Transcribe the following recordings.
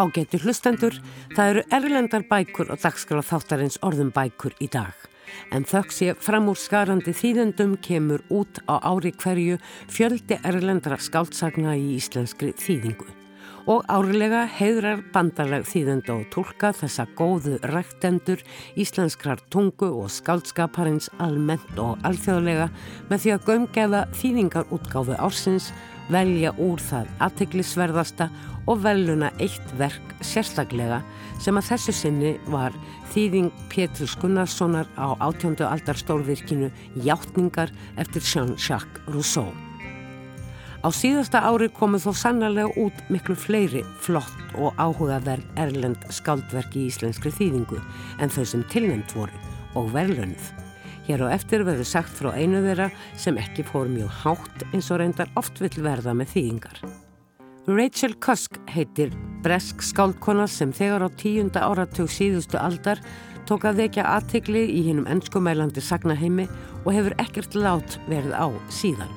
Ágættu hlustendur, það eru erlendar bækur og dagskrá þáttarins orðum bækur í dag. En þökk sé fram úr skarandi þýðendum kemur út á ári hverju fjöldi erlendra skáltsagna í íslenskri þýðingu og árlega heiðrar bandarleg þýðenda og tólka þessa góðu ræktendur íslenskrar tungu og skaldskaparins almennt og alþjóðlega með því að gömgeða þýðingar útgáfu ársins, velja úr það aðteglisverðasta og veluna eitt verk sérstaklega sem að þessu sinni var þýðing Pétur Skunnarssonar á átjóndu aldar stórvirkinu Játtningar eftir Jean-Jacques Rousseau. Á síðasta ári komu þó sannarlega út miklu fleiri flott og áhugaverð erlend skaldverk í íslenskri þýðingu en þau sem tilnæmt voru og verðlunnið. Hér á eftir verður sagt frá einu þeirra sem ekki fór mjög hátt eins og reyndar oft vill verða með þýðingar. Rachel Cusk heitir bresk skáldkona sem þegar á tíunda áratug síðustu aldar tók að vekja aðtegli í hinnum ennskumælandi sagnaheimi og hefur ekkert lát verið á síðan.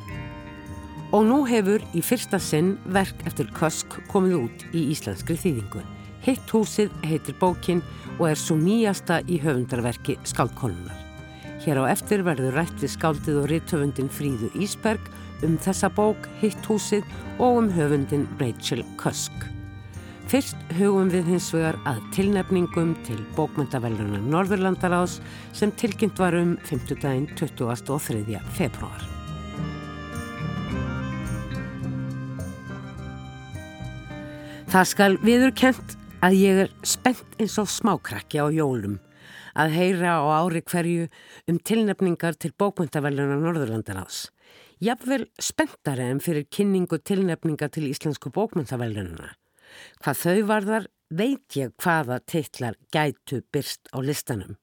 Og nú hefur í fyrsta sinn verk eftir Kösk komið út í íslenskri þýðingu. Hitt húsið heitir bókin og er svo nýjasta í höfundarverki skaldkonunar. Hér á eftir verður rætt við skaldið og ritthöfundin Fríðu Ísberg um þessa bók Hitt húsið og um höfundin Rachel Kösk. Fyrst hugum við hins vegar að tilnefningum til bókmyndavellunar Norðurlandarás sem tilkynnt var um 5. daginn 23. februar. Það skal viður kent að ég er spennt eins og smákrakki á jólum að heyra á ári hverju um tilnefningar til bókmyndavellunar Norðurlandaráðs. Jafnvel spenntari en fyrir kynningu tilnefningar til Íslensku bókmyndavellunar. Hvað þau varðar veit ég hvaða teitlar gætu byrst á listanum.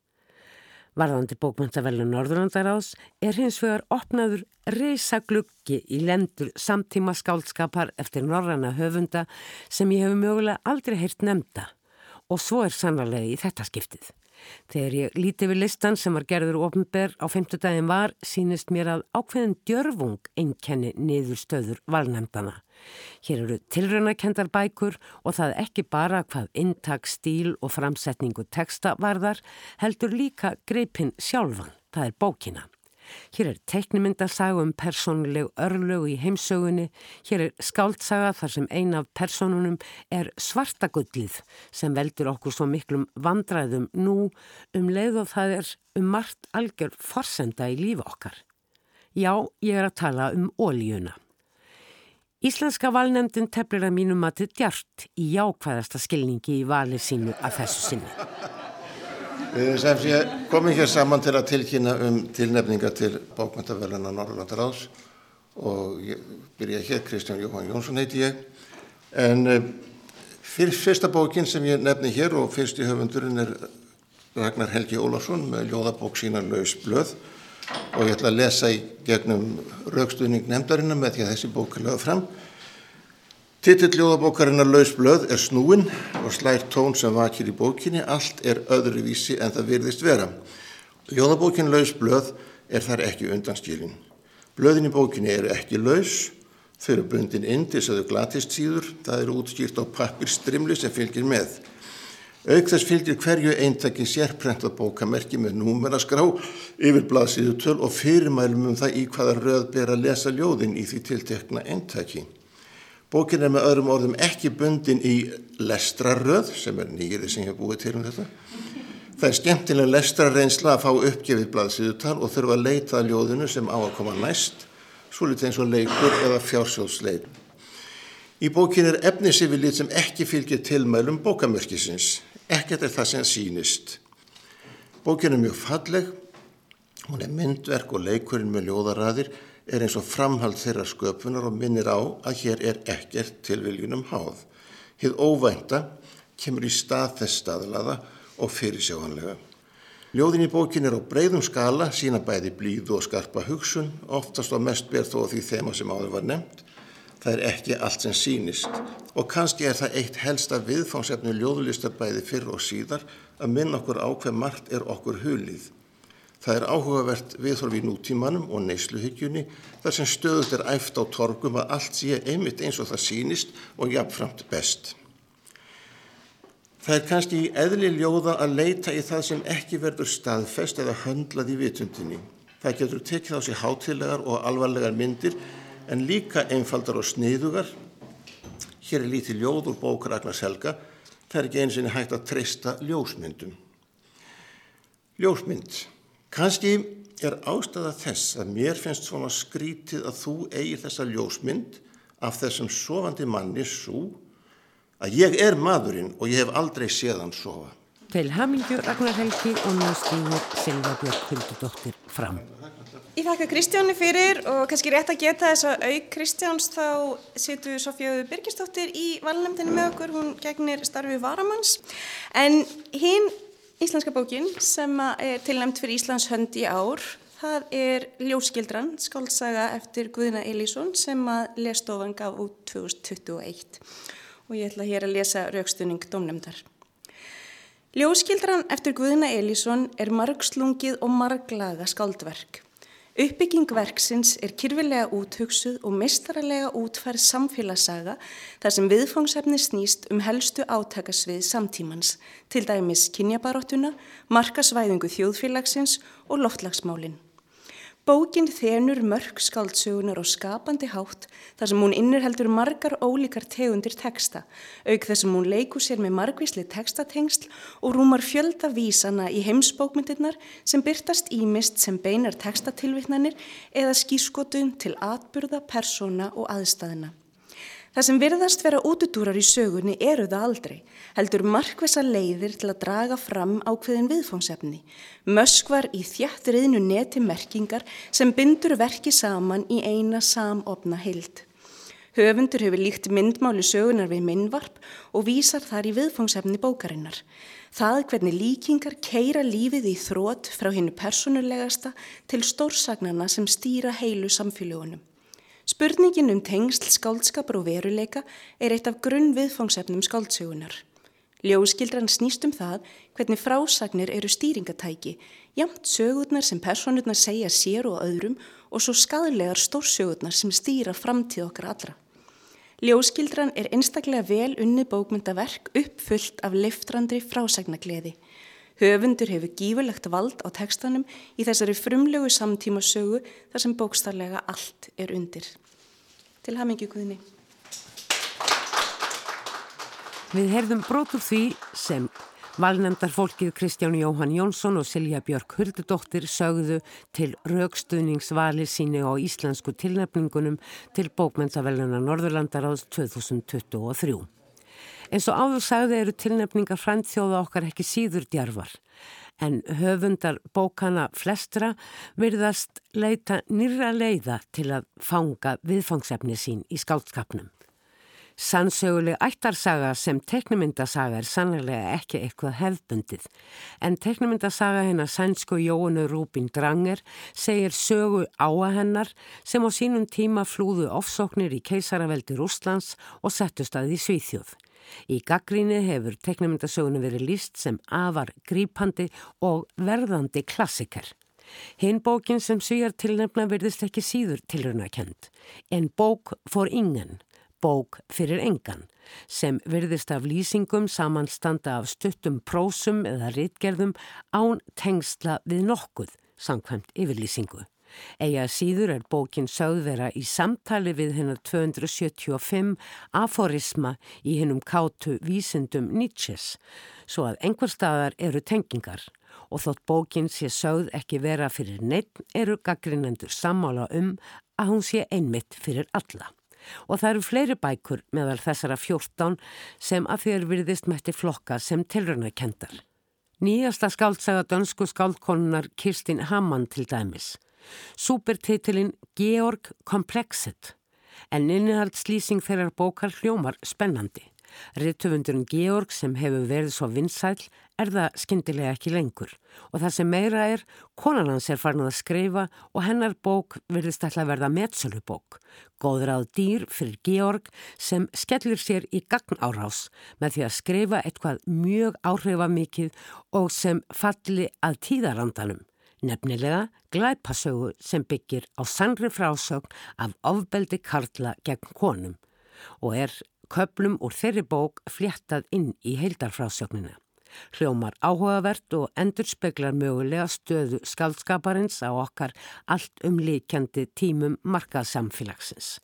Varðandi bókmyndavelun Norðurlandaráðs er hins vegar opnaður reysagluggi í lendur samtíma skálskapar eftir norranna höfunda sem ég hef mögulega aldrei heyrt nefnda og svo er sannarlega í þetta skiptið. Þegar ég líti við listan sem var gerður ofnber á femtudagin var, sínist mér að ákveðin djörfung einkenni niður stöður valnefndana. Hér eru tilraunakendar bækur og það ekki bara hvað intak, stíl og framsetningu teksta varðar, heldur líka greipin sjálfan, það er bókina. Hér er teiknumyndasaga um persónuleg örlög í heimsögunni. Hér er skáldsaga þar sem ein af persónunum er svartagullið sem veldur okkur svo miklum vandræðum nú um leið og það er um margt algjör forsenda í lífi okkar. Já, ég er að tala um ólíuna. Íslenska valnefndin teflir að mínum að þetta djart í jákvæðasta skilningi í valið sínu að þessu sinni. Sem sé komum hér saman til að tilkynna um tilnefninga til bókmyndaveluna Norrlandaráðs og ég byrja hér, Kristján Jóhann Jónsson heiti ég. En eh, fyrst, fyrsta bókin sem ég nefni hér og fyrsti höfundurinn er Ragnar Helgi Ólafsson með ljóðabók sína Laus blöð og ég ætla að lesa í gegnum raukstuðning nefndarinnar með því að þessi bók er lögð fram. Titill ljóðabókarinnar Laus blöð er snúin og slært tón sem vakir í bókinni, allt er öðruvísi en það virðist vera. Ljóðabókin Laus blöð er þar ekki undanskilin. Blöðin í bókinni eru ekki laus, þau eru bundin inn til þess að þau glatist síður, það eru útskýrt á pappir strimli sem fylgir með. Auk þess fylgir hverju eintakinn sérprentað bókamerki með númeraskrá yfir blaðsíðu töl og fyrirmælum um það í hvaða röð ber að lesa ljóðin í því tiltekna eintakki. Bókin er með öðrum orðum ekki bundin í lestrarröð sem er nýrið sem ég hef búið til um þetta. Það er skemmtilega lestrarreynsla að fá uppgefið blaðsíðutal og þurfa að leita að ljóðinu sem á að koma næst, svo litið eins og leikur eða fjársjóðsleil. Í bókin er efnisifilít sem ekki fylgir tilmælum bókamörkisins. Ekkert er það sem sínist. Bókin er mjög falleg, hún er myndverk og leikurinn með ljóðaræðir er eins og framhald þeirra sköpunar og minnir á að hér er ekkert tilviljunum háð. Hið óvænta kemur í stað þess staðlaða og fyrirsjáhanlega. Ljóðin í bókin er á breyðum skala, sína bæði blíðu og skarpa hugsun, oftast og mest ber þó því þema sem áður var nefnt. Það er ekki allt sem sínist og kannski er það eitt helsta viðfánsefnu ljóðlistar bæði fyrr og síðar að minna okkur á hver margt er okkur hulið. Það er áhugavert viðhorf í nútímanum og neysluhyggjunni þar sem stöðut er æft á torgum að allt sé einmitt eins og það sínist og jafnframt best. Það er kannski í eðli ljóða að leita í það sem ekki verður staðfest eða höndlað í vitundinni. Það getur tekið á sig hátilegar og alvarlegar myndir en líka einfaldar og sniðugar. Hér er lítið ljóð úr bók Ragnars Helga. Það er ekki eins og hægt að treysta ljósmyndum. Ljósmynd. Kannski er ástæða þess að mér finnst svona skrítið að þú eigir þessa ljósmynd af þessum sofandi manni svo að ég er maðurinn og ég hef aldrei séð hann sofa. Til hamingju Ragnar Helgi og nú stýður Silva Björk Huldudóttir fram. Ég þakka Kristjáni fyrir og kannski rétt að geta þess að auk Kristjáns þá situr Sofjóðu Birgisdóttir í valnefndinu með okkur, hún gegnir starfið Varamanns. En hinn íslenska bókin sem er tilnæmt fyrir Íslands hönd í ár, það er Ljóskildran, skálsaga eftir Guðina Elísson sem að lestofan gaf út 2021 og ég ætla hér að lesa raukstunning domnemdar. Ljóskildran eftir Guðina Elísson er margslungið og marglaga skáldverk. Uppbygging verksins er kyrfilega úthugsuð og mistaralega útfærð samfélagsaga þar sem viðfóngsefni snýst um helstu átakasvið samtímans, til dæmis kynjabaróttuna, markasvæðingu þjóðfélagsins og loftlagsmálinn. Bókin þenur mörg skáldsögunar og skapandi hátt þar sem hún innirheldur margar ólíkar tegundir teksta, auk þess að hún leikur sér með margvísli tekstatengsl og rúmar fjölda vísana í heimsbókmyndirnar sem byrtast ímist sem beinar tekstatilvittnanir eða skískotun til atburða, persóna og aðstæðina. Það sem virðast vera útudúrar í sögunni eru það aldrei, heldur markvisa leiðir til að draga fram ákveðin viðfóngsefni, möskvar í þjættriðinu neti merkingar sem bindur verki saman í eina samofna heild. Höfundur hefur líkt myndmáli sögunar við myndvarp og vísar þar í viðfóngsefni bókarinnar. Það hvernig líkingar keira lífið í þrótt frá hennu personulegasta til stórsagnana sem stýra heilu samfélagunum. Spurningin um tengsl skáldskapur og veruleika er eitt af grunn viðfangsefnum skáldsögunar. Ljóskildran snýst um það hvernig frásagnir eru stýringatæki, jamt sögurnar sem personurnar segja sér og öðrum og svo skadlegar stórsögurnar sem stýra framtíð okkar allra. Ljóskildran er einstaklega vel unnið bókmyndaverk uppfullt af liftrandri frásagnagleði. Höfundur hefur gífurlegt vald á tekstanum í þessari frumlegu samtíma sögu þar sem bókstarlega allt er undir. Til hafmyggju Guðni. Við herðum brotur því sem valnefndar fólkið Kristján Jóhann Jónsson og Silja Björk Huldudóttir sögðu til raukstuðningsvali síni á íslensku tilnefningunum til bókmenntaveluna Norðurlandaráðs 2023. En svo áður sagði eru tilnefningar fræntþjóða okkar ekki síður djarfar. En höfundar bókana flestra virðast leita nýra leiða til að fanga viðfangsefni sín í skáldskapnum. Sannsöguleg ættarsaga sem teknimyndasaga er sannlega ekki eitthvað hefbundið en teknimyndasaga hennar sænsku Jóinu Rúbin Dranger segir sögu áa hennar sem á sínum tíma flúðu ofsóknir í keisaraveldi Rúslands og settust að í Svíþjóð. Í gaggríni hefur teknumyndasögunum verið líst sem afar grípandi og verðandi klassiker. Hinn bókin sem svíjar tilnefna verðist ekki síður tilrunakend. En bók fór ingen, bók fyrir engan, sem verðist af lýsingum samanstanda af stuttum prósum eða rítgerðum án tengsla við nokkuð samkvæmt yfirlýsingu. Ega síður er bókin sögðvera í samtali við hennar 275 aforisma í hennum kátu vísindum Nietzsches, svo að einhver staðar eru tengingar og þótt bókin sé sögð ekki vera fyrir neitt eru gaggrinendur sammála um að hún sé einmitt fyrir alla. Og það eru fleiri bækur meðal þessara 14 sem að þér virðist mætti flokka sem tilröndakendar. Nýjasta skáldsaga dönsku skáldkonunar Kirstin Hammann til dæmis. Súpertitilinn Georg Complexit en innihaldslýsing þeirrar bókar hljómar spennandi. Rittöfundurinn Georg sem hefur verið svo vinsæl er það skindilega ekki lengur og það sem meira er, konan hans er farin að skrifa og hennar bók verðist alltaf verða metsölubók. Góður að dýr fyrir Georg sem skellir sér í gagnárás með því að skrifa eitthvað mjög áhrifamikið og sem falli að tíðarandalum nefnilega glæpasögu sem byggir á sannri frásögn af ofbeldi karla gegn konum og er köplum úr þeirri bók fléttað inn í heildarfrásögnina. Hljómar áhugavert og endur speklar mögulega stöðu skaldskaparins á okkar allt umlíkjandi tímum markaðsamfélagsins.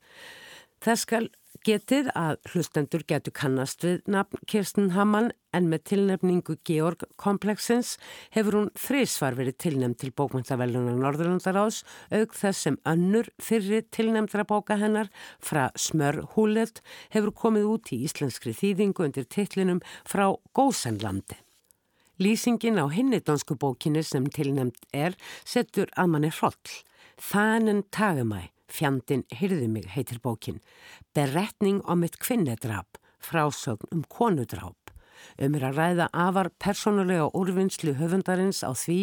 Það skal getið að hlustendur getur kannast við nafn Kirsten Hammann en með tilnefningu Georg Komplexins hefur hún þrísvar verið tilnefnd til bókmyndavellunar Norðurlandaráðs auk þess sem önnur fyrri tilnefndra bóka hennar fra Smörhúlet hefur komið út í íslenskri þýðingu undir titlinum frá Gósenlandi. Lýsingin á hinni dansku bókinni sem tilnefnd er setur að manni hroll. Þanen tagamæ Fjandin hyrði mig heitir bókin. Beretning om eitt kvinnedrap, frásögn um konudráp. Um er að ræða afar persónulega úrvinnslu höfundarins á því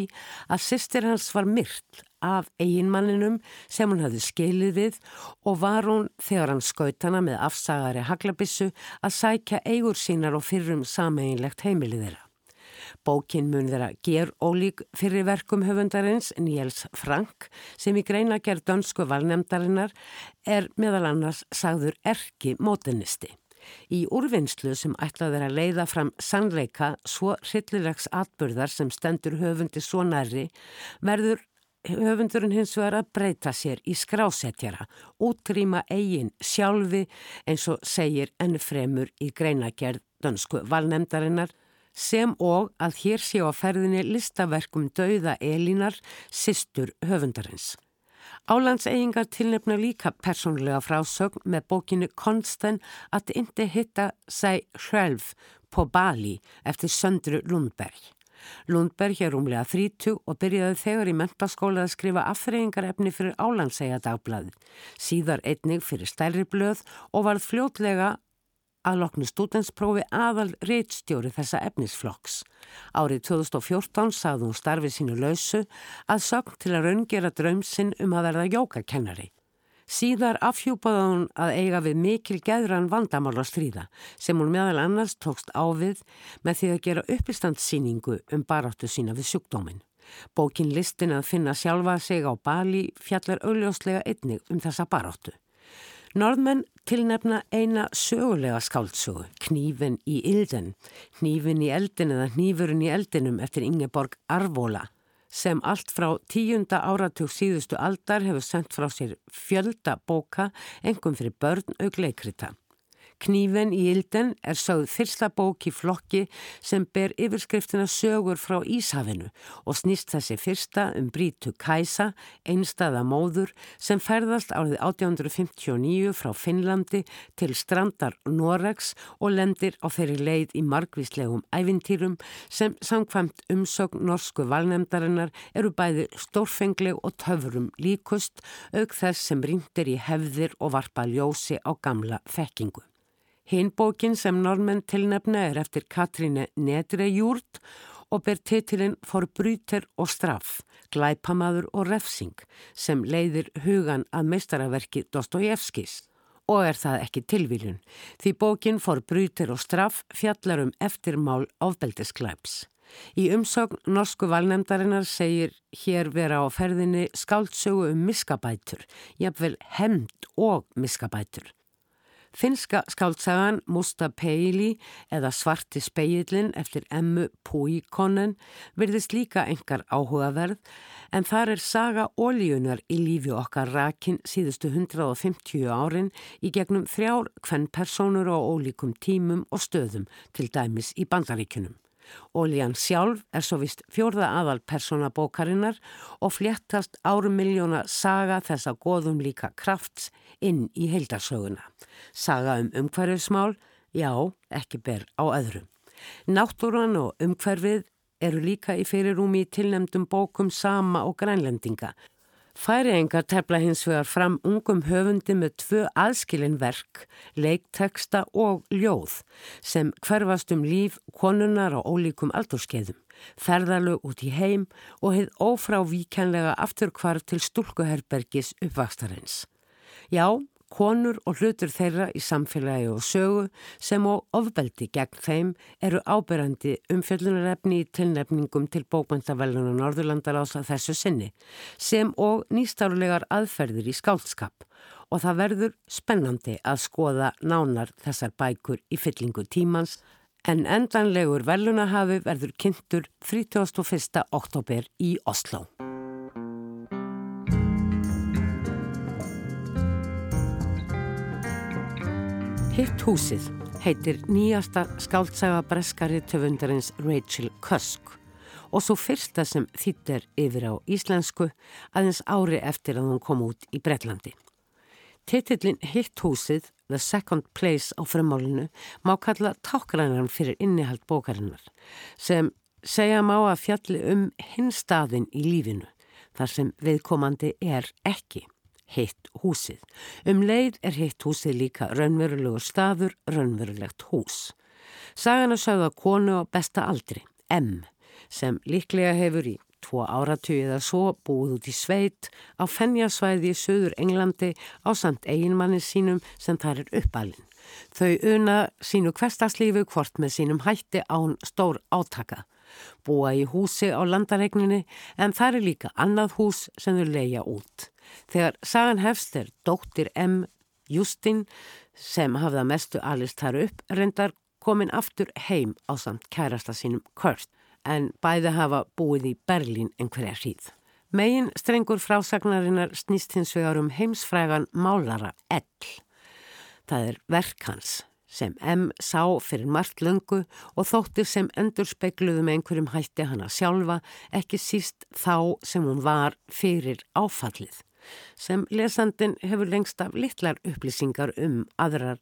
að sýstir hans var myrt af eiginmanninum sem hún hafði skilið við og var hún þegar hann skaut hana með afsagari haglabissu að sækja eigur sínar og fyrrum sameinlegt heimilið þeirra. Bókin mun þeirra ger ólík fyrir verkum höfundarins Níels Frank sem í greina gerð dönsku valnemdarinnar er meðal annars sagður erki mótenisti. Í úrvinnslu sem ætlaði að leiða fram sannleika svo hryllilegs atbyrðar sem stendur höfundi svo næri verður höfundurinn hins vegar að breyta sér í skrásetjara, útrýma eigin sjálfi eins og segir enn fremur í greinagerð dönsku valnemdarinnar sem og að hér séu á ferðinni listaverkum dauða Elínar, sýstur höfundarins. Álandseyingar tilnefna líka persónulega frásögn með bókinu Konsten að inte hitta sig sjálf på Bali eftir Söndru Lundberg. Lundberg er umlega 30 og byrjaði þegar í mentaskóla að skrifa afþreyingarefni fyrir Álandseyja dagblaði, síðar einnig fyrir stærri blöð og varð fljótlega að loknu stúdensprófi aðal reitstjóri þessa efnisflokks. Árið 2014 sagði hún starfið sínu lausu að sögn til að raungera draumsinn um að verða jókakennari. Síðar afhjúpaði hún að eiga við mikil geðran vandamál á stríða sem hún meðal annars tókst ávið með því að gera uppistandsýningu um baráttu sína við sjúkdóminn. Bókin listin að finna sjálfa sig á Bali fjallar augljóslega einnig um þessa baráttu. Norðmenn tilnefna eina sögulega skáldsögu, Knífin í Ylden, Knífin í eldin eða Knífurinn í eldinum eftir Ingeborg Arvola sem allt frá tíunda áratug síðustu aldar hefur sendt frá sér fjölda bóka engum fyrir börn auk leikrita. Kníven í Ilden er sögð fyrsta bók í flokki sem ber yfirskriftina sögur frá Íshafinu og snýst þessi fyrsta um Brítu Kæsa, einstaða móður sem ferðast árið 1859 frá Finnlandi til strandar Noregs og lendir á þeirri leið í margvíslegum ævintýrum sem samkvæmt umsögn norsku valnemdarinnar eru bæði stórfengleg og töfurum líkust auk þess sem ringtir í hefðir og varpa ljósi á gamla þekkingu. Hinn bókin sem normenn tilnefna er eftir Katríne Nedrejúrt og ber titilinn For brýter og straff, glæpamaður og refsing sem leiðir hugan að meistaraverki Dostojevskis. Og er það ekki tilvílun, því bókin For brýter og straff fjallar um eftirmál ábeldisglæps. Í umsögn norsku valnemdarinnar segir hér vera á ferðinni skáldsögu um miskabætur, jafnvel hemd og miskabætur. Finska skáltsagan Musta Peili eða Svarti speillin eftir Emmu Púíkonen virðist líka engar áhugaverð en þar er saga ólíunar í lífi okkar rakin síðustu 150 árin í gegnum þrjár hvern personur á ólíkum tímum og stöðum til dæmis í bandaríkunum. Ólíjan sjálf er svo vist fjórða aðal persóna bókarinnar og fléttast árum miljóna saga þessa goðum líka krafts inn í heildarsöguna. Saga um umhverfismál, já, ekki ber á öðrum. Náttúran og umhverfið eru líka í fyrirúmi í tilnemdum bókum sama og grænlendinga Færiengar tefla hins vegar fram ungum höfundi með tvö aðskilin verk, leikteksta og ljóð sem hverfast um líf konunar á ólíkum aldurskeiðum, ferðarlög út í heim og hefð ófrávíkjanlega afturkvarf til stúlkuherbergis uppvakstarins. Já, konur og hlutur þeirra í samfélagi og sögu sem á ofbeldi gegn þeim eru áberandi umfjöllunarefni í tilnefningum til bókmyndavellunar Norðurlandar ás að þessu sinni sem og nýstárulegar aðferðir í skálskap og það verður spennandi að skoða nánar þessar bækur í fyllingu tímans en endanlegur vellunahafi verður kynntur 31. oktober í Oslo. Hitt húsið heitir nýjasta skáltsaga breskari töfundarins Rachel Cusk og svo fyrsta sem þýttir yfir á íslensku aðeins ári eftir að hún kom út í Breitlandi. Titillin Hitt húsið, The Second Place á frumálinu má kalla tákgrænaran fyrir innihald bókarinnar sem segja má að fjalli um hinn staðin í lífinu þar sem viðkomandi er ekki hitt húsið. Um leið er hitt húsið líka raunverulegur staður, raunverulegt hús. Sagana sögða konu á besta aldri, M, sem líklega hefur í tvo áratöyu eða svo búið út í sveit á fennjasvæði í söður Englandi á samt eiginmanni sínum sem þar er uppalinn. Þau una sínu hverstagslífu hvort með sínum hætti án stór átaka. Búa í húsi á landaregninni en það er líka annað hús sem þau leia út. Þegar sagan hefst er dóttir M. Justin sem hafða mestu alist þar upp reyndar komin aftur heim á samt kærasta sínum Kurt en bæði hafa búið í Berlín einhverja hríð. Megin strengur frásagnarinnar snýst hins vegar um heimsfrægan málara Ell. Það er verk hans sem M sá fyrir margt löngu og þóttir sem endur spekluðu með einhverjum hætti hana sjálfa ekki síst þá sem hún var fyrir áfallið sem lesandin hefur lengst af litlar upplýsingar um aðrar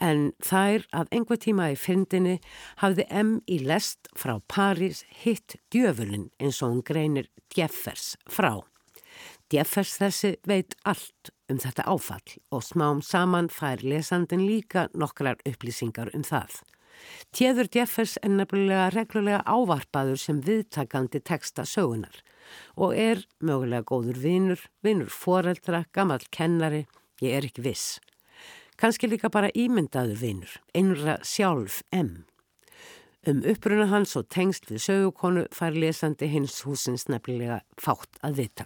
en þær að einhver tíma í fyndinni hafði M í lest frá París hitt djöfulin eins og hún greinir Djeffers frá. Djeffers þessi veit allt um þetta áfall og smám saman fær lesandin líka nokkrar upplýsingar um það. Tjeður Jeffers er nefnilega reglulega ávarpaður sem viðtakandi texta sögunar og er mögulega góður vinur, vinur foreldra, gammal kennari, ég er ekki viss. Kanski líka bara ímyndaður vinur, einra sjálf M. Um uppruna hans og tengst við sögukonu fær lesandi hins húsins nefnilega fátt að vita.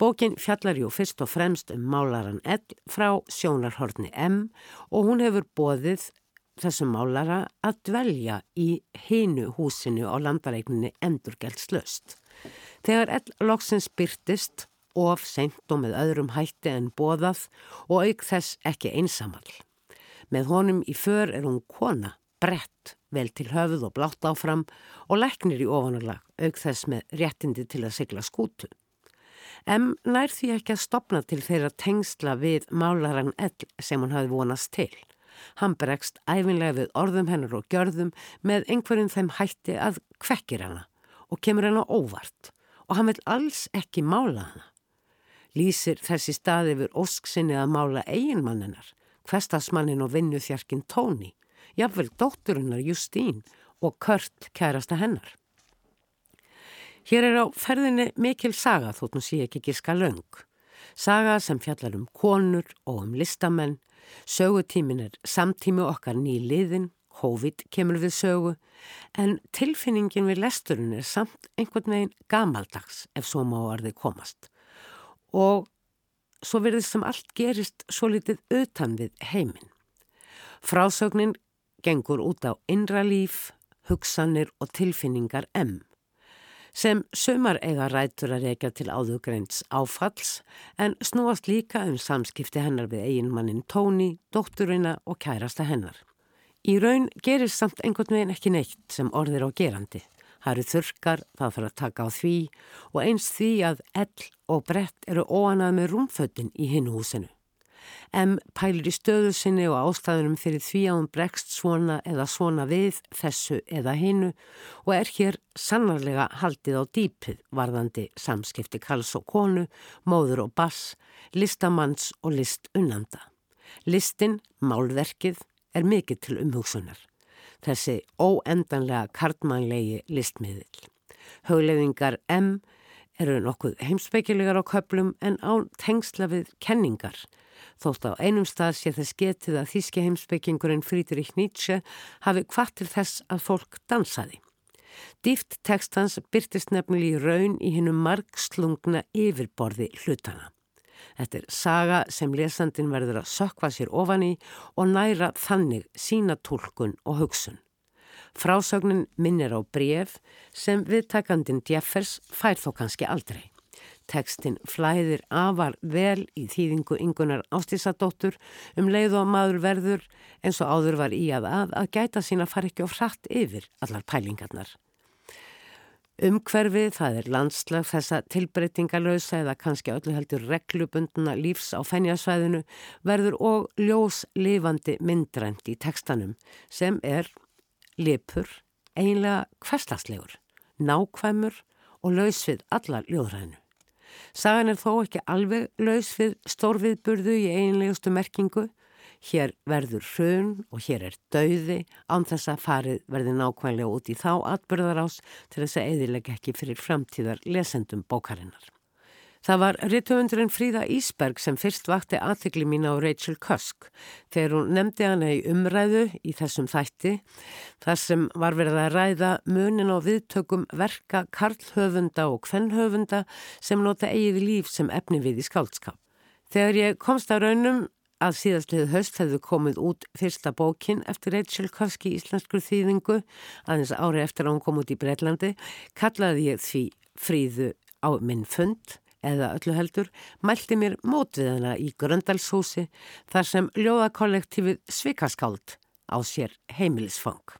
Bókin fjallar jú fyrst og fremst um málaran L frá sjónarhorni M og hún hefur bóðið þessum málara að dvelja í hinu húsinu á landareigninni endurgeltslöst. Þegar ell loksins byrtist, of seint og með öðrum hætti en bóðað og auk þess ekki einsamal. Með honum í för er hún kona, brett, vel til höfuð og blátt áfram og leknir í ofanarlag, auk þess með réttindi til að sigla skútu. En nær því ekki að stopna til þeirra tengsla við málaran ell sem hún hafi vonast til. Hann bregst æfinlega við orðum hennar og gjörðum með einhverjum þeim hætti að kvekkir hana og kemur hennar óvart og hann vil alls ekki mála hana. Lýsir þessi staði yfir ósksinni að mála eiginmanninar, hverstasmannin og vinnuþjarkin Tóni, jafnvel dótturinnar Justín og Kurt kærasta hennar. Hér er á ferðinni mikil saga þóttum sé ekki giska laung. Saga sem fjallar um konur og um listamenn, sögutímin er samtími okkar nýliðin, COVID kemur við sögu, en tilfinningin við lesturinn er samt einhvern veginn gamaldags ef svo má orðið komast. Og svo verður sem allt gerist svo litið utan við heiminn. Frásögnin gengur út á innra líf, hugsanir og tilfinningar M sem sömar eiga rætur að reyka til áðugreints áfalls en snúast líka um samskipti hennar við eiginmannin Tóni, dótturina og kærasta hennar. Í raun gerist samt einhvern veginn ekki neitt sem orðir á gerandi. Það eru þurkar, það fyrir að taka á því og eins því að ell og brett eru óanað með rúmföttin í hinn húsinu. M pælir í stöðu sinni og ástæðunum fyrir því að hún bregst svona eða svona við þessu eða hinnu og er hér sannarlega haldið á dýpið varðandi samskipti kals og konu, móður og bass, listamanns og list unnanda. Listin, málverkið, er mikill til umhugsunar. Þessi óendanlega kartmannlegi listmiðil. Haulefingar M eru nokkuð heimsbyggilegar á köplum en á tengsla við kenningar. Þótt á einum stað sé þess getið að þíski heimsbyggingurinn Friedrich Nietzsche hafi hvað til þess að fólk dansaði. Dýft tekstans byrtist nefnilega í raun í hinnum margslungna yfirborði hlutana. Þetta er saga sem lesandin verður að sökva sér ofan í og næra þannig sína tólkun og hugsun. Frásögnin minnir á bref sem viðtakandin Jeffers fær þó kannski aldrei. Tekstin flæðir afar vel í þýðingu yngunar ástísadóttur um leið og maður verður eins og áður var í að að að gæta sína far ekki og frætt yfir allar pælingarnar. Umhverfið, það er landslag þessa tilbreytingalösa eða kannski öllu heldur reglubunduna lífs á fennjasvæðinu verður og ljós lifandi myndrænt í tekstanum sem er lipur, einlega hverstaslegur, nákvæmur og laus við allar ljóðræðinu. Sagan er þó ekki alveg laus við stórviðburðu í einlegustu merkingu Hér verður hrun og hér er dauði án þess að farið verði nákvæmlega út í þá atbyrðarás til þess að eðilega ekki fyrir framtíðar lesendum bókarinnar. Það var rittöfundurinn Fríða Ísberg sem fyrst vakti aðtikli mín á Rachel Cusk þegar hún nefndi hana í umræðu í þessum þætti þar sem var verið að ræða munin á viðtökum verka karlhöfunda og kvennhöfunda sem nota eigið líf sem efni við í skaldskap. Þegar ég komst á raunum að síðastlið höst hefðu komið út fyrsta bókin eftir Rachel Koski íslenskur þýðingu, aðeins ári eftir að hún kom út í Breitlandi, kallaði ég því fríðu á minn fund eða öllu heldur, mælti mér mót við hana í Gröndalshúsi þar sem ljóðakollektífið Svikaskáld á sér heimilisfang.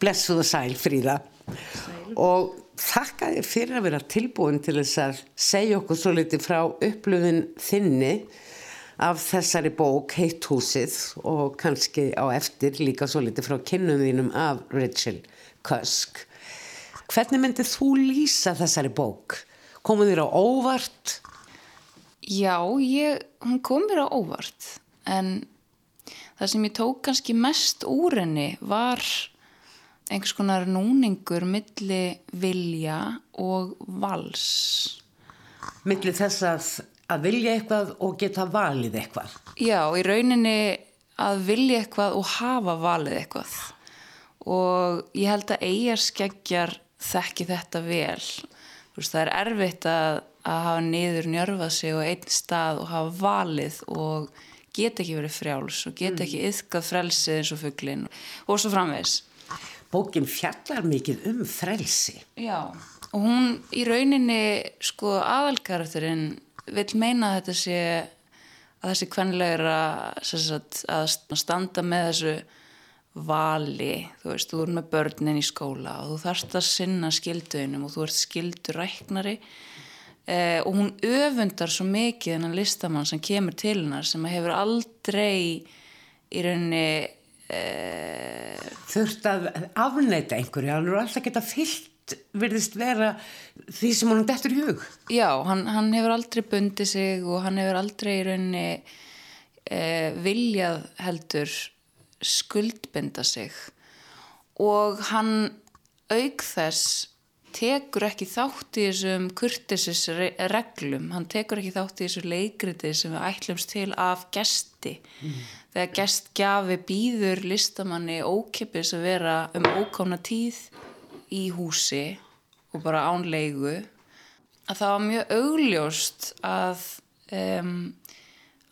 Blessuð og sæl fríða sæl. og þakka þér fyrir að vera tilbúin til þess að segja okkur svo litið frá upplöfun þinni af þessari bók Heitt húsið og kannski á eftir líka svo litið frá kynnum þínum af Rachel Cusk. Hvernig myndið þú lýsa þessari bók? Komuð þér á óvart? Já, ég, hún kom mér á óvart en það sem ég tók kannski mest úr henni var einhvers konar núningur milli vilja og vals. Milli þess að að vilja eitthvað og geta valið eitthvað. Já, í rauninni að vilja eitthvað og hafa valið eitthvað og ég held að eigarskeggjar þekki þetta vel. Veist, það er erfitt að, að hafa niður njörfað sig og einn stað og hafa valið og geta ekki verið frjáls og geta ekki yfkað mm. frelsið eins og fugglin og svo framvegs. Bókin fjallar mikið um frelsi. Já, og hún í rauninni, sko, aðalkarakterinn vil meina að þetta sé að þessi kvenlegra að standa með þessu vali, þú veist, þú er með börnin í skóla og þú þarfst að sinna skilduðinum og þú ert skildur ræknari eh, og hún öfundar svo mikið en að listamann sem kemur til hennar sem hefur aldrei í rauninni eh, þurft að afneita einhverju, hann er alltaf geta fyllt verðist vera því sem hann dettur í hug. Já, hann, hann hefur aldrei bundið sig og hann hefur aldrei í rauninni eh, viljað heldur skuldbinda sig og hann auk þess tekur ekki þátt í þessum kurtisis reglum, hann tekur ekki þátt í þessu leikriti sem við ætlumst til af gesti mm. þegar gestgjafi býður listamanni ókipis að vera um ókána tíð í húsi og bara ánleigu að það var mjög augljóst að um,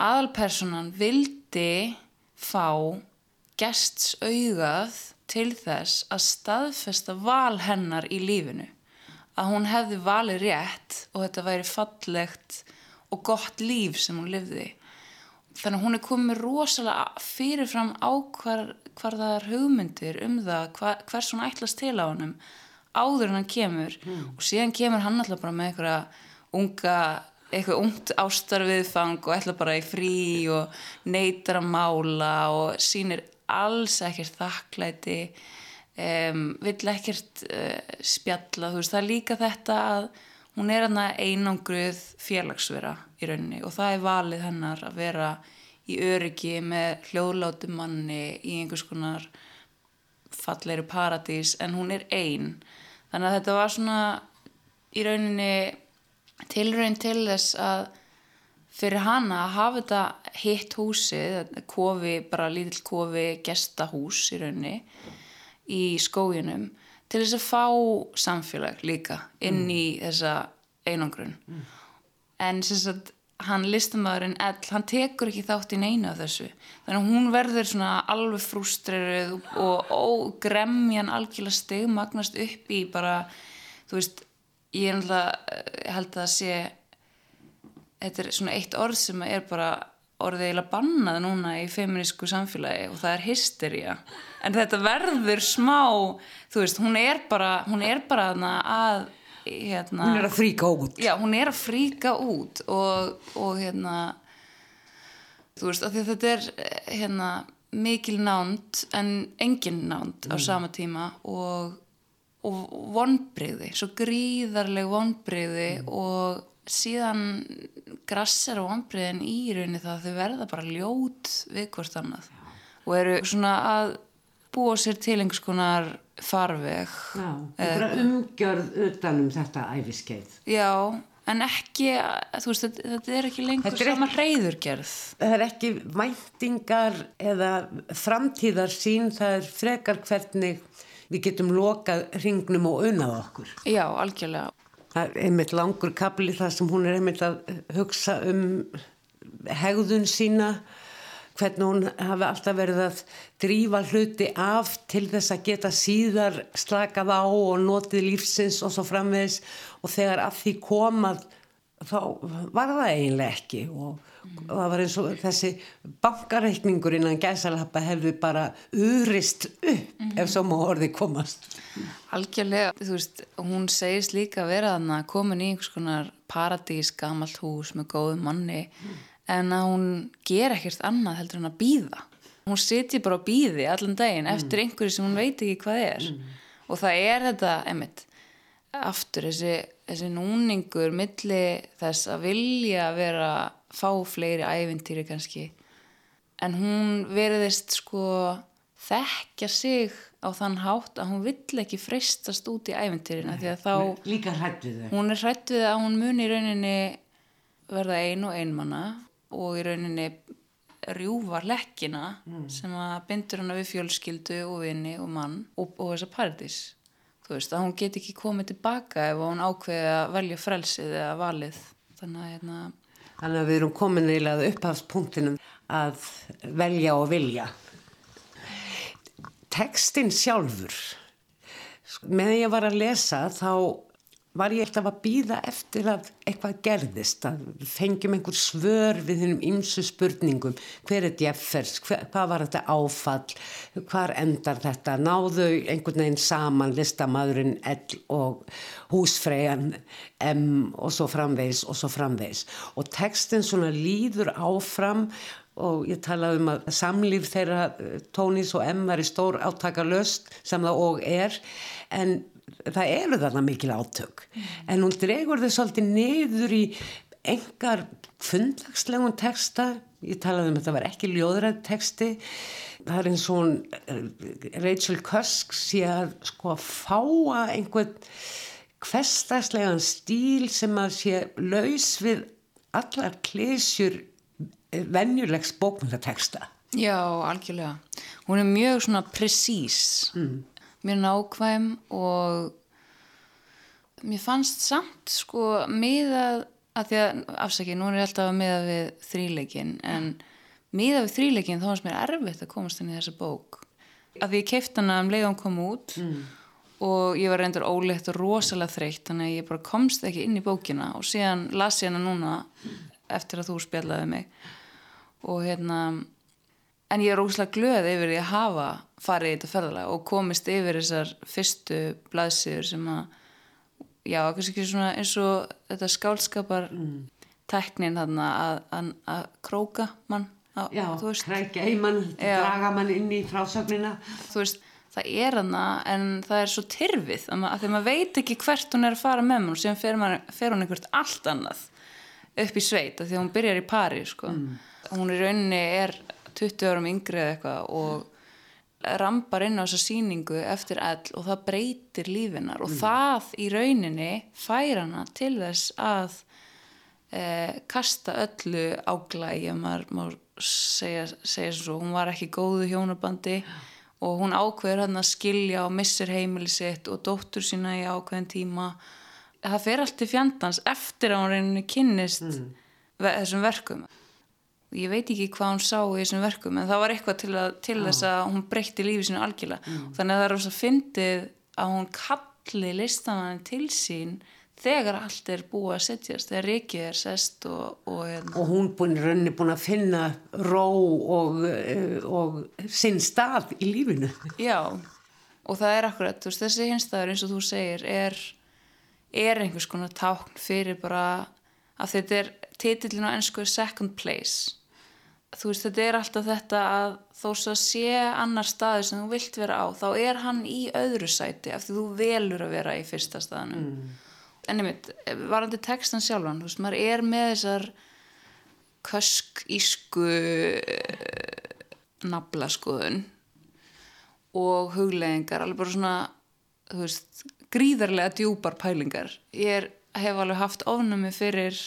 aðalpersonan vildi fá gests augað til þess að staðfesta val hennar í lífinu. Að hún hefði valið rétt og þetta væri fallegt og gott líf sem hún lifði. Þannig að hún er komið rosalega fyrirfram ákvar hvar það er hugmyndir um það hva, hvers hún ætlast til á hannum áður en hann kemur. Mm. og síðan kemur hann alltaf bara með einhverja unga, eitthvað ungt ástarviðfang og ætla bara í frí og neytar að mála og sínir alls ekkert þakklæti um, vill ekkert uh, spjalla, þú veist það er líka þetta að hún er hann að einangruð félagsvera í rauninni og það er valið hennar að vera í öryggi með hljóðláti manni í einhvers konar falleiri paradís en hún er einn þannig að þetta var svona í rauninni tilraun til þess að fyrir hana að hafa þetta hitt húsi, kofi, bara lítill kofi, gestahús í raunni í skóginum til þess að fá samfélag líka inn í þessa einangrun. Mm. en sem sagt hann listamæðurinn Ell, hann tekur ekki þátt í neina af þessu. Þannig að hún verður svona alveg frústreruð og ógremjan algjörlega stegmagnast upp í bara, þú veist ég náttúrulega held að sé þetta er svona eitt orð sem er bara orðið eiginlega bannað núna í feminísku samfélagi og það er hysteria en þetta verður smá þú veist, hún er bara hún er bara að hérna, hún er að fríka út já, hún er að fríka út og, og hérna þú veist, af því þetta er hérna, mikil nánd en engin nánd á mm. sama tíma og, og vonbreyði svo gríðarleg vonbreyði mm. og síðan grassar og vonbreyðin í rauninni það að þau verða bara ljót við hvort annað. Já. og eru svona að búa sér til einhvers konar farveg Já, einhverja umgjörð utanum þetta æfiskeið Já, en ekki veist, þetta, þetta er ekki lengur er sama reyðurgerð Það er ekki væntingar eða framtíðar sín, það er frekar hvernig við getum lokað ringnum og unnað okkur. Já, algjörlega Það er einmitt langur kapli þar sem hún er einmitt að hugsa um hegðun sína hvernig hún hafi alltaf verið að drífa hluti af til þess að geta síðar slakað á og notið lífsins og svo framvegs og þegar að því komað þá var það eiginlega ekki og, mm. og það var eins og þessi bankareikningur innan gæsalappa hefði bara urist upp mm. ef svo má orði komast Algjörlega, þú veist, hún segist líka að vera að komin í einhvers konar paradís, gamalt hús með góðu manni mm en að hún ger ekkert annað heldur en að býða hún sitji bara á býði allan daginn eftir einhverju sem hún veit ekki hvað er mm. og það er þetta einmitt, aftur þessi, þessi núningur milli þess að vilja vera fá fleiri ævintýri kannski en hún veriðist sko þekkja sig á þann hátt að hún vill ekki freistast út í ævintýrina því að þá hún er hrætt við að hún muni í rauninni verða ein og einmanna og í rauninni rjúfa lekkina mm. sem að bindur hana við fjölskyldu og vini og mann og, og þessa paradís þú veist að hún get ekki komið tilbaka ef hún ákveði að velja frelsið eða valið. Þannig að, hérna... þannig að við erum komin eiginlega upphafspunktinum að velja og vilja. Tekstin sjálfur með ég var að lesa þá var ég alltaf að býða eftir að eitthvað gerðist, að fengjum einhver svör við hennum ymsu spurningum, hver er Jeffers, hver, hvað var þetta áfall, hvar endar þetta, náðu einhvern veginn saman listamadurinn L og húsfræjan M og svo framvegs og svo framvegs og textin svona líður áfram og ég talaði um að samlíf þeirra Tónís og M var í stór átakalöst sem það og er. En það eru þarna mikil átök. En hún dregur þau svolítið niður í engar fundlagslegum texta. Ég talaði um að þetta var ekki ljóðræð texti. Það er eins og eh, Rachel Cusk sé að sko að fáa einhvern hverstagslegan stíl sem að sé laus við allar klísjur eh, venjulegs bókmyndateksta Já, algjörlega. Hún er mjög svona presís. Mm mjög nákvæm og mér fannst samt sko miðað að því að afsaki, nú er ég alltaf að miða við þríleikin en miða við þríleikin þá fannst mér erfitt að komast inn í þessa bók að því ég keift hana um leiðan kom út mm. og ég var reyndur óleitt og rosalega þreytt þannig að ég bara komst ekki inn í bókina og síðan las ég hana núna eftir að þú spjallaði mig og hérna en ég er óslægt glöð yfir því að hafa farið í þetta ferðalega og komist yfir þessar fyrstu blaðsýður sem að já, kannski svona eins og þetta skálskapar mm. teknin þarna að, að, að króka mann á, Já, krækja í mann, draga mann inn í frásögnina Þú veist, það er þarna en það er svo tyrfið að, að því maður veit ekki hvert hún er að fara með mann og síðan fer, maður, fer hún einhvert allt annað upp í sveit að því að hún byrjar í pari sko. mm. hún í rauninni er 20 árum yngri eða eitthvað og rambar inn á þessa síningu eftir ell og það breytir lífinar og það í rauninni fær hana til þess að eh, kasta öllu áglægi ef maður má segja, segja svo, hún var ekki góðu hjónabandi og hún ákveður hann að skilja og missir heimili sitt og dóttur sína í ákveðin tíma. Það fer allt til fjandans eftir að hún reyninni kynnist ve þessum verkum ég veit ekki hvað hún sá í þessum verkum en það var eitthvað til, að, til þess að hún breytti lífið sínu algjörlega þannig að það er rosa fyndið að hún kalli listamann til sín þegar allt er búið að setjast þegar Riki er sest og, og, hérna. Og hún búin rönni búin að finna ró og, og sinn stað í lífinu. Já, og það er akkurat, veist, þessi hinstæður eins og þú segir er, er einhvers konar tákn fyrir bara að þetta er titillin á ennsku second place þú veist, þetta er alltaf þetta að þó svo sé annar staður sem þú vilt vera á, þá er hann í öðru sæti af því þú velur að vera í fyrsta staðanum mm. en einmitt, varandi textan sjálfan, þú veist, maður er með þessar kösk ísku naflaskoðun og hugleðingar alveg bara svona þú veist, gríðarlega djúpar pælingar ég er, hef alveg haft ofnumi fyrir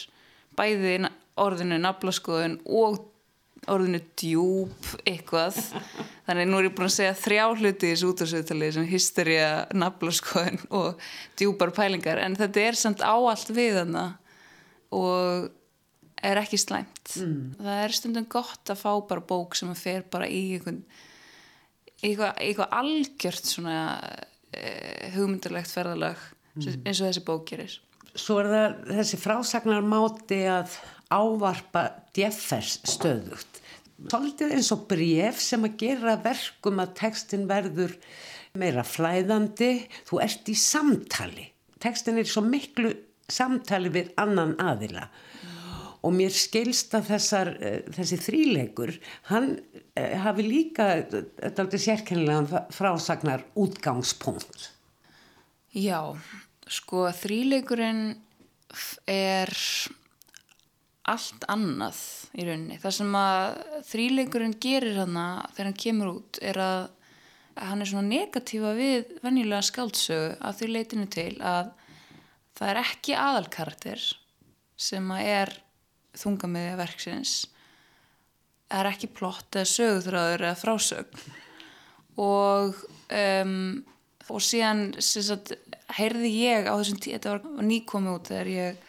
bæði orðinu naflaskoðun og orðinu djúb eitthvað þannig nú er ég búin að segja þrjá hluti í þessu útastviðtali sem hysteria, naflaskoðun og djúpar pælingar en þetta er samt áallt við hana og er ekki slæmt mm. það er stundum gott að fá bara bók sem fer bara í einhvern eitthvað, eitthvað algjört svona eh, hugmyndilegt ferðalag mm. eins og þessi bók gerir Svo er það þessi frásagnar máti að ávarpa djeffers stöðugt. Svolítið eins og bref sem að gera verkum að tekstin verður meira flæðandi, þú ert í samtali. Tekstin er svo miklu samtali við annan aðila og mér skilst að þessar, þessi þríleikur, hann hafi líka, þetta er aldrei sérkennilega frásagnar útgangspunkt. Já, Sko þríleikurinn er allt annað í rauninni. Það sem að þríleikurinn gerir hana þegar hann kemur út er að hann er svona negatífa við venjulega skáldsögu að því leitinu til að það er ekki aðalkarakter sem að er þungamiðja verksins það er ekki plott eða sögurþráður eða frásög og um, og síðan sagt, heyrði ég á þessum tíu, þetta var nýkomi út þegar ég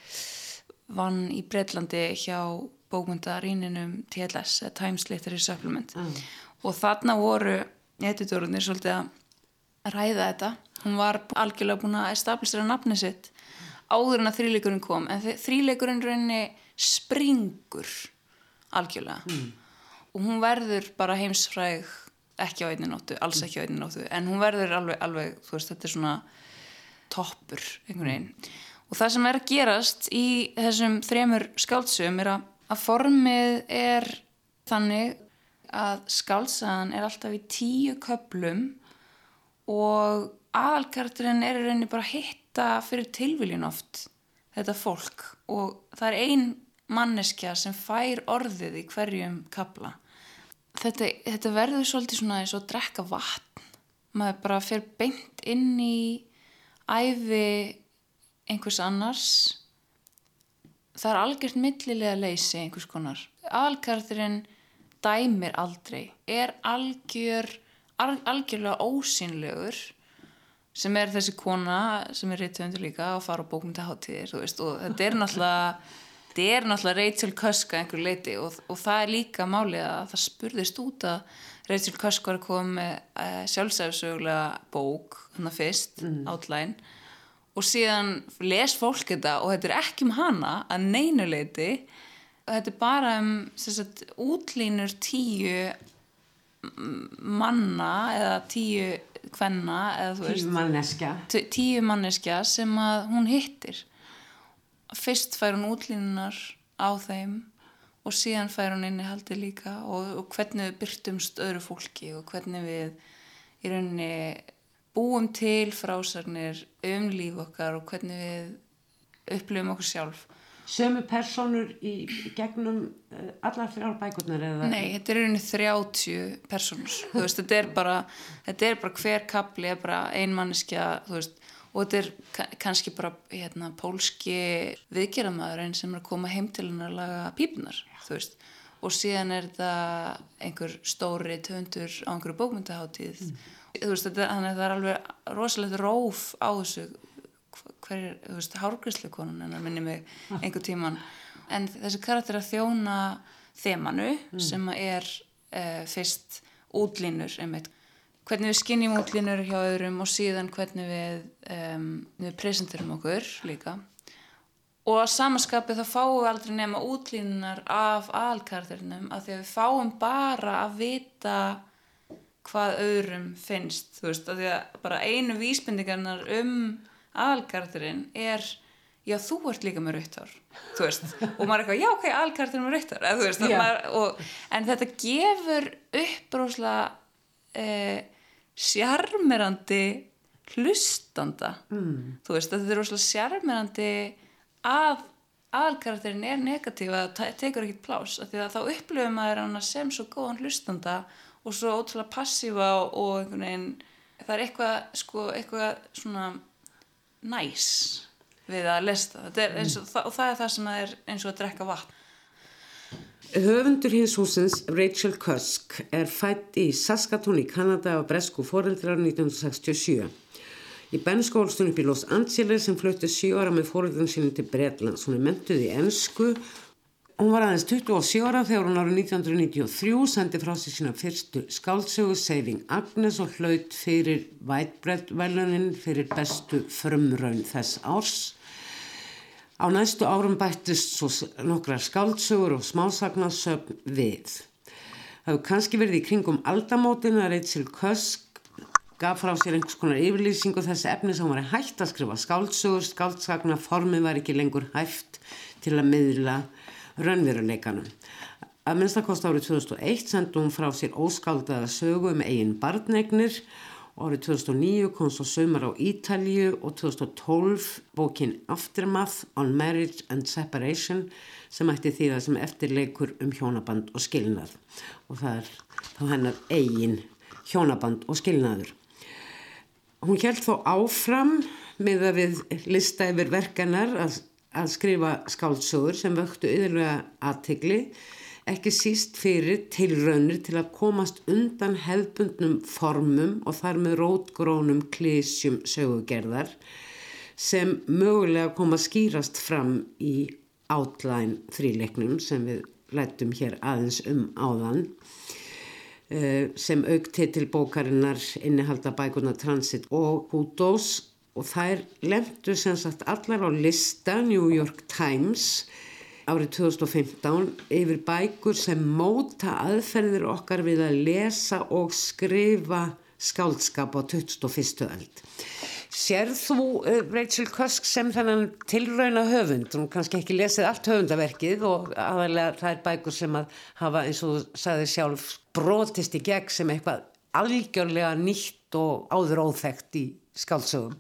vann í Breitlandi hjá bókmyndaríninum TLS, Times Literary Supplement. Mm. og þarna voru editórunir svolítið að ræða þetta. Hún var algjörlega búin að establisera nafni sitt áður en að þrýleikurinn kom. En þrýleikurinn rauninni springur algjörlega. Mm. og hún verður bara heimsfræg ekki á einni nóttu, alls ekki á einni nóttu. En hún verður alveg, alveg þú veist, þetta er svona toppur einhvern veginn og það sem er að gerast í þessum þremur skáldsum er að, að formið er þannig að skálsaðan er alltaf í tíu köplum og aðalkarturinn er í rauninni bara að hitta fyrir tilviljun oft þetta fólk. Og það er ein manneskja sem fær orðið í hverjum kapla þetta, þetta verður svolítið svona eins og drekka vatn. Maður bara fer beint inn í æfi einhvers annars. Það er algjört millilega leysi einhvers konar. Algarðurinn dæmir aldrei. Er algjör algjörlega ósynlegur sem er þessi kona sem er reyttöfundur líka og fara á bókmyndaháttíðir og þetta er náttúrulega þetta er náttúrulega Rachel Cusk að einhverju leiti og, og það er líka málið að það spurðist út að Rachel Cusk var að koma með uh, sjálfsæfisögulega bók þannig fyrst, mm. outline og síðan les fólk þetta og þetta er ekki um hana að neinu leiti og þetta er bara um sagt, útlínur tíu manna eða tíu kvenna eða, tíu manneskja. Tíu manneskja sem að hún hittir. Fyrst fær hún útlínunar á þeim og síðan fær hún innihaldi líka og, og hvernig við byrtumst öðru fólki og hvernig við í rauninni búum til frásagnir um líf okkar og hvernig við upplifum okkur sjálf. Sömu personur í gegnum uh, allar þrjár bækurnar eða? Nei, þetta er einhvern 30 personur, þú veist, þetta er bara þetta er bara hver kapli er bara einmanneskja, þú veist. Og þetta er kannski bara hérna, pólski viðgerðamæðurinn sem er að koma heim til hennar að laga pípunar, þú veist. Og síðan er þetta einhver stóri töndur á einhverju bókmyndaháttíð mm. Veist, þetta, þannig að það er alveg rosalegt róf á þessu hver er, þú veist, hárgrísleikonun en það minnir mig einhver tíman en þessi karakter að þjóna þemanu mm. sem er uh, fyrst útlínur einmitt, hvernig við skinnjum útlínur hjá öðrum og síðan hvernig við um, við presenterum okkur líka. Og að samanskapi þá fáum við aldrei nema útlínunar af aðalkarturinnum að því að við fáum bara að vita hvað öðrum finnst þú veist, að því að bara einu vísbendingarnar um aðalkarturinn er já, þú ert líka með rauthár þú veist, og maður er eitthvað, já, ok, aðalkarturinn með rauthár eða, veist, maður, og, en þetta gefur uppbróslega eh, sjarmirandi hlustanda mm. þú veist, þetta er rosalega sjarmirandi að aðalkarakterin er negatív að það tekur ekkit plás af því að þá upplifum maður hann sem svo góðan hlustanda og svo ótrúlega passífa og einhvern veginn það er eitthvað sko eitthvað svona næs við að lesta og, og það er það sem er eins og að drekka vatn Höfundur hins húsins Rachel Cusk er fætt í Saskatoon í Kanada á Bresku foreldrar 1967 Í bennskólstunum í Los Angeles sem flötti 7 ára með fóröldun sínum til Breitlands. Hún er mentuð í ennsku. Hún var aðeins 27 ára þegar hún árið 1993 sendi frá sig sína fyrstu skáldsögu Saving Agnes og hlaut fyrir Whitebread-velunin fyrir bestu frumraun þess árs. Á næstu árum bættist svo nokkrar skáldsögur og smásagnarsöfn við. Það hefur kannski verið í kringum aldamótin að Rachel Cusk gaf frá sér einhvers konar yfirlýsingu þessi efni sem var hægt að skrifa skáldsögur, skáldsagna formi var ekki lengur hægt til að miðla raunveruleikanum. Að minnstakost árið 2001 sendi hún frá sér óskáldaða sögu um eigin barnegnir árið 2009 kom svo sömur á Ítalju og 2012 bókin Aftermath on Marriage and Separation sem ætti því það sem eftirleikur um hjónaband og skilnað og það er þá hennar eigin hjónaband og skilnaður. Hún held þó áfram með að við lista yfir verkanar að, að skrifa skáldsögur sem vöktu yfirlega aðtegli, ekki síst fyrir tilraunir til að komast undan hefbundnum formum og þar með rótgrónum klísjum sögugerðar sem mögulega kom að skýrast fram í átlæn þríleiknum sem við lættum hér aðeins um áðan. Eh, sem aukti til bókarinnar innihalda bækuna Transit og Kudos og þær lemtu sem sagt allar á lista New York Times árið 2015 yfir bækur sem móta aðferðir okkar við að lesa og skrifa skáldskap á 2001. öld. Sér þú uh, Rachel Cusk sem þannan tilrauna höfund, hún kannski ekki lesið allt höfundaverkið og aðalega það er bækur sem að hafa eins og sagði sjálf brotist í gegn sem eitthvað algjörlega nýtt og áður óþægt í skálsögum.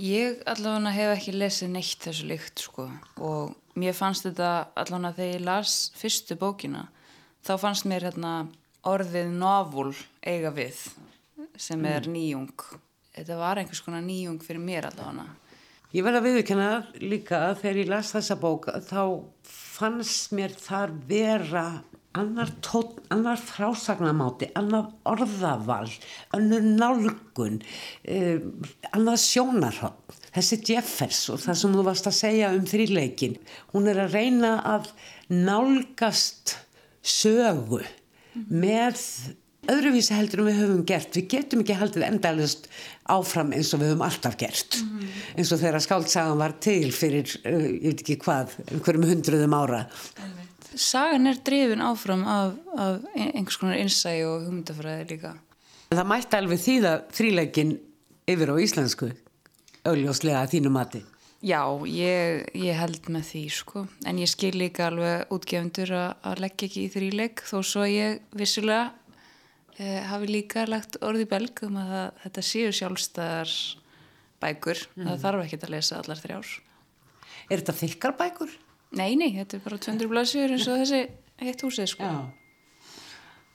Ég allavega hef ekki lesið neitt þessu líkt sko. Og mér fannst þetta allavega þegar ég las fyrstu bókina þá fannst mér hérna orðið novul eiga við sem er mm. nýjung. Þetta var einhvers konar nýjung fyrir mér allavega. Ég verði að viðkynna líka að þegar ég las þessa bók þá fannst mér þar vera annar, annar frásagnamáti, annar orðaval, annar nálgun, eh, annar sjónarhótt. Þessi Jeffers og það sem þú varst að segja um þrýleikin, hún er að reyna að nálgast sögu með öðruvísi heldur en við höfum gert við getum ekki haldið endalust áfram eins og við höfum alltaf gert mm. eins og þegar skáldsagan var til fyrir, uh, ég veit ekki hvað einhverjum hundruðum ára Sagan er drifin áfram af, af einhvers konar innsæg og hugmyndafræði líka. Það mætti alveg þýða þríleikin yfir á íslensku augljóslega að þínu mati. Já, ég, ég held með því sko, en ég skil líka alveg útgefundur að leggja ekki í þríleik þó svo ég vissulega eh, hafi líka lagt orði belg um að það, þetta séu sjálfstæðar bækur. Mm. það þarf ekki að lesa allar þrjár. Er þetta þykkar bækur? Nei, nei, þetta er bara 200 blæsjur eins og þessi heitt húsið sko.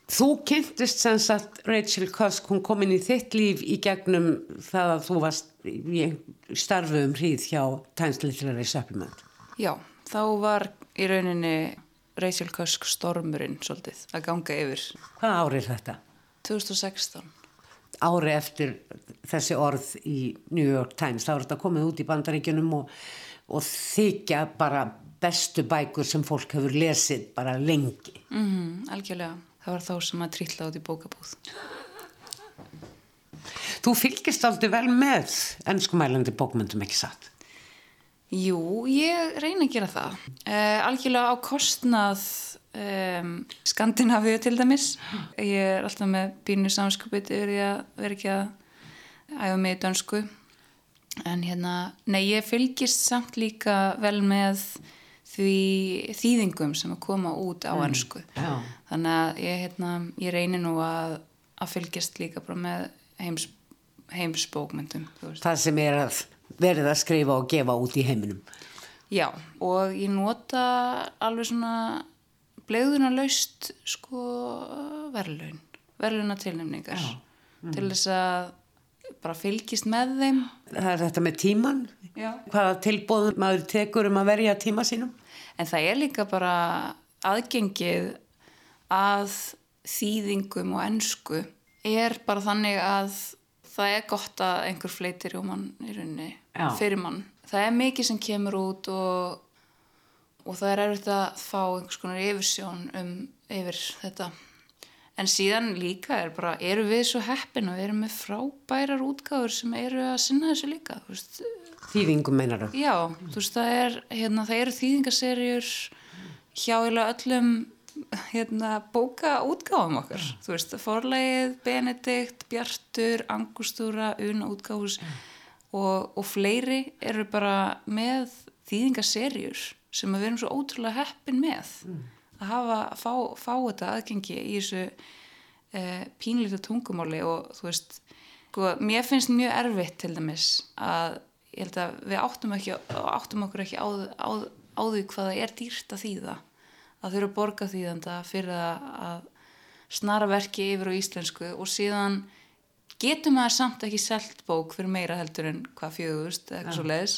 Þú kynntist sem sagt Rachel Cusk, hún kom inn í þitt líf í gegnum það að þú varst í starfu um hríð hjá Literary Supplement. Já, þá var í rauninni Rachel Cusk stormurinn svolítið að ganga yfir. Hvaða árið þetta? 2016. Ári eftir þessi orð í New York Times, þá er þetta komið út í bandaríkjunum og, og þykja bara bestu bækur sem fólk hefur lesið bara lengi. Mm algjörlega. Það var þá sem að trýtla út í bókabúð. Þú fylgist aldrei vel með ennskumælandi bókmyndum ekki satt? Jú, ég reyna að gera það. Uh, algjörlega á kostnað um, Skandinavíu til dæmis. Ég er alltaf með bínu samskupið yfir því að vera ekki að æfa mig í dönsku. En hérna, nei, ég fylgist samt líka vel með því þýðingum sem að koma út á ennsku. Já. Þannig að ég, hérna, ég reynir nú að, að fylgjast líka bara með heims, heimsbókmyndum. Það sem er að verið að skrifa og gefa út í heiminum. Já, og ég nota alveg svona bleiðuna laust sko verðlaun, verðlauna tilnefningar til þess að bara fylgist með þeim. Það er þetta með tíman, Já. hvaða tilbóðum maður tekur um að verja tíma sínum. En það er líka bara aðgengið að þýðingum og ensku er bara þannig að það er gott að einhver fleitir og mann í rauninni Já. fyrir mann. Það er mikið sem kemur út og, og það er erfitt að fá einhvers konar yfirsjón um yfir þetta. En síðan líka er bara, eru við svo heppin og við erum með frábærar útgáður sem eru að sinna þessu líka, þú veist, Þýðingum meinar þau. Já, þú veist, það, er, hérna, það eru þýðingaserjur hjá öllum hérna, bóka útgáfum okkar. Þú veist, Forlegið, Benedikt, Bjartur, Angustúra, Una útgáfus og, og fleiri eru bara með þýðingaserjur sem við erum svo ótrúlega heppin með að hafa, fá, fá þetta aðgengi í þessu eh, pínlítið tungumáli og þú veist, sko, mér finnst mjög erfitt til dæmis að ég held að við áttum, ekki, áttum okkur ekki á, á, á því hvað það er dýrt að þýða að þurfa að borga þýðanda fyrir að, snara verki yfir á íslensku og síðan getur maður samt ekki selt bók fyrir meira heldur en hvað fjögust eða eitthvað svo leiðis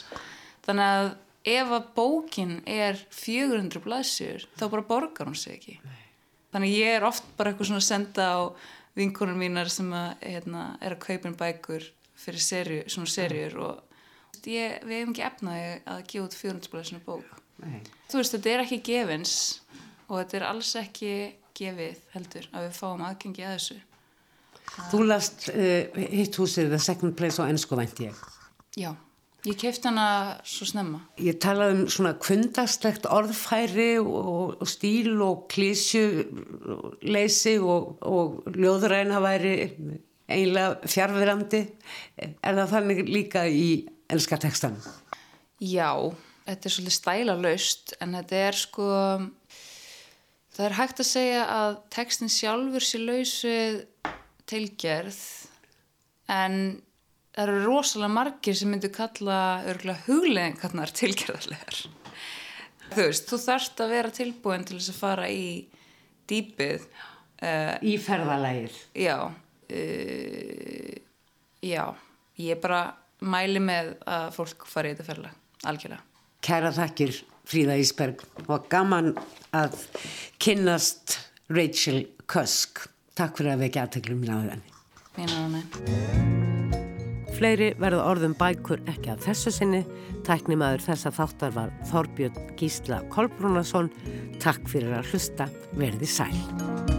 þannig að ef að bókin er 400 blaðsjur þá bara borgar hún sig ekki. Þannig að ég er oft bara eitthvað svona að senda á vinkonur mínar sem að, hérna, er að kaupin bækur fyrir serju, svona serjur og ég, við hefum ekki efnaði að gefa út 400 blaðsjuna bók Nei. þú veist, þetta er ekki gefins og þetta er alls ekki gefið heldur að við fáum aðgengi að þessu Þú last uh, hitt húsið The Second Place á ennsku vænt ég. já, ég kefti hana svo snemma Ég talaði um svona kundastlegt orðfæri og, og stíl og klísju leysi og, og ljóðræna væri eiginlega fjárverandi. Er það þannig líka í elska textanum? Já, þetta er svolítið stæla laust en þetta er sko það er hægt að segja að textin sjálfur sé lausið tilgerð en það eru rosalega margir sem myndu kalla örgulega hugleðingarnar tilgerðarlegar þú veist, þú þarft að vera tilbúin til þess að fara í dýpið uh, Í ferðalægir. Já uh, Já Ég bara mæli með að fólk fari í þetta ferðlag algjörlega Kæra þakkir Fríða Ísberg og gaman að kynnast Rachel Cusk. Takk fyrir að vekja aðteklum mín á henni. Mínar ánæg Fleiri verða orðum bækur ekki að þessu sinni. Tæknimaður þessa þáttar var Þorbjörn Gísla Kolbrúnason. Takk fyrir að hlusta. Verði sæl.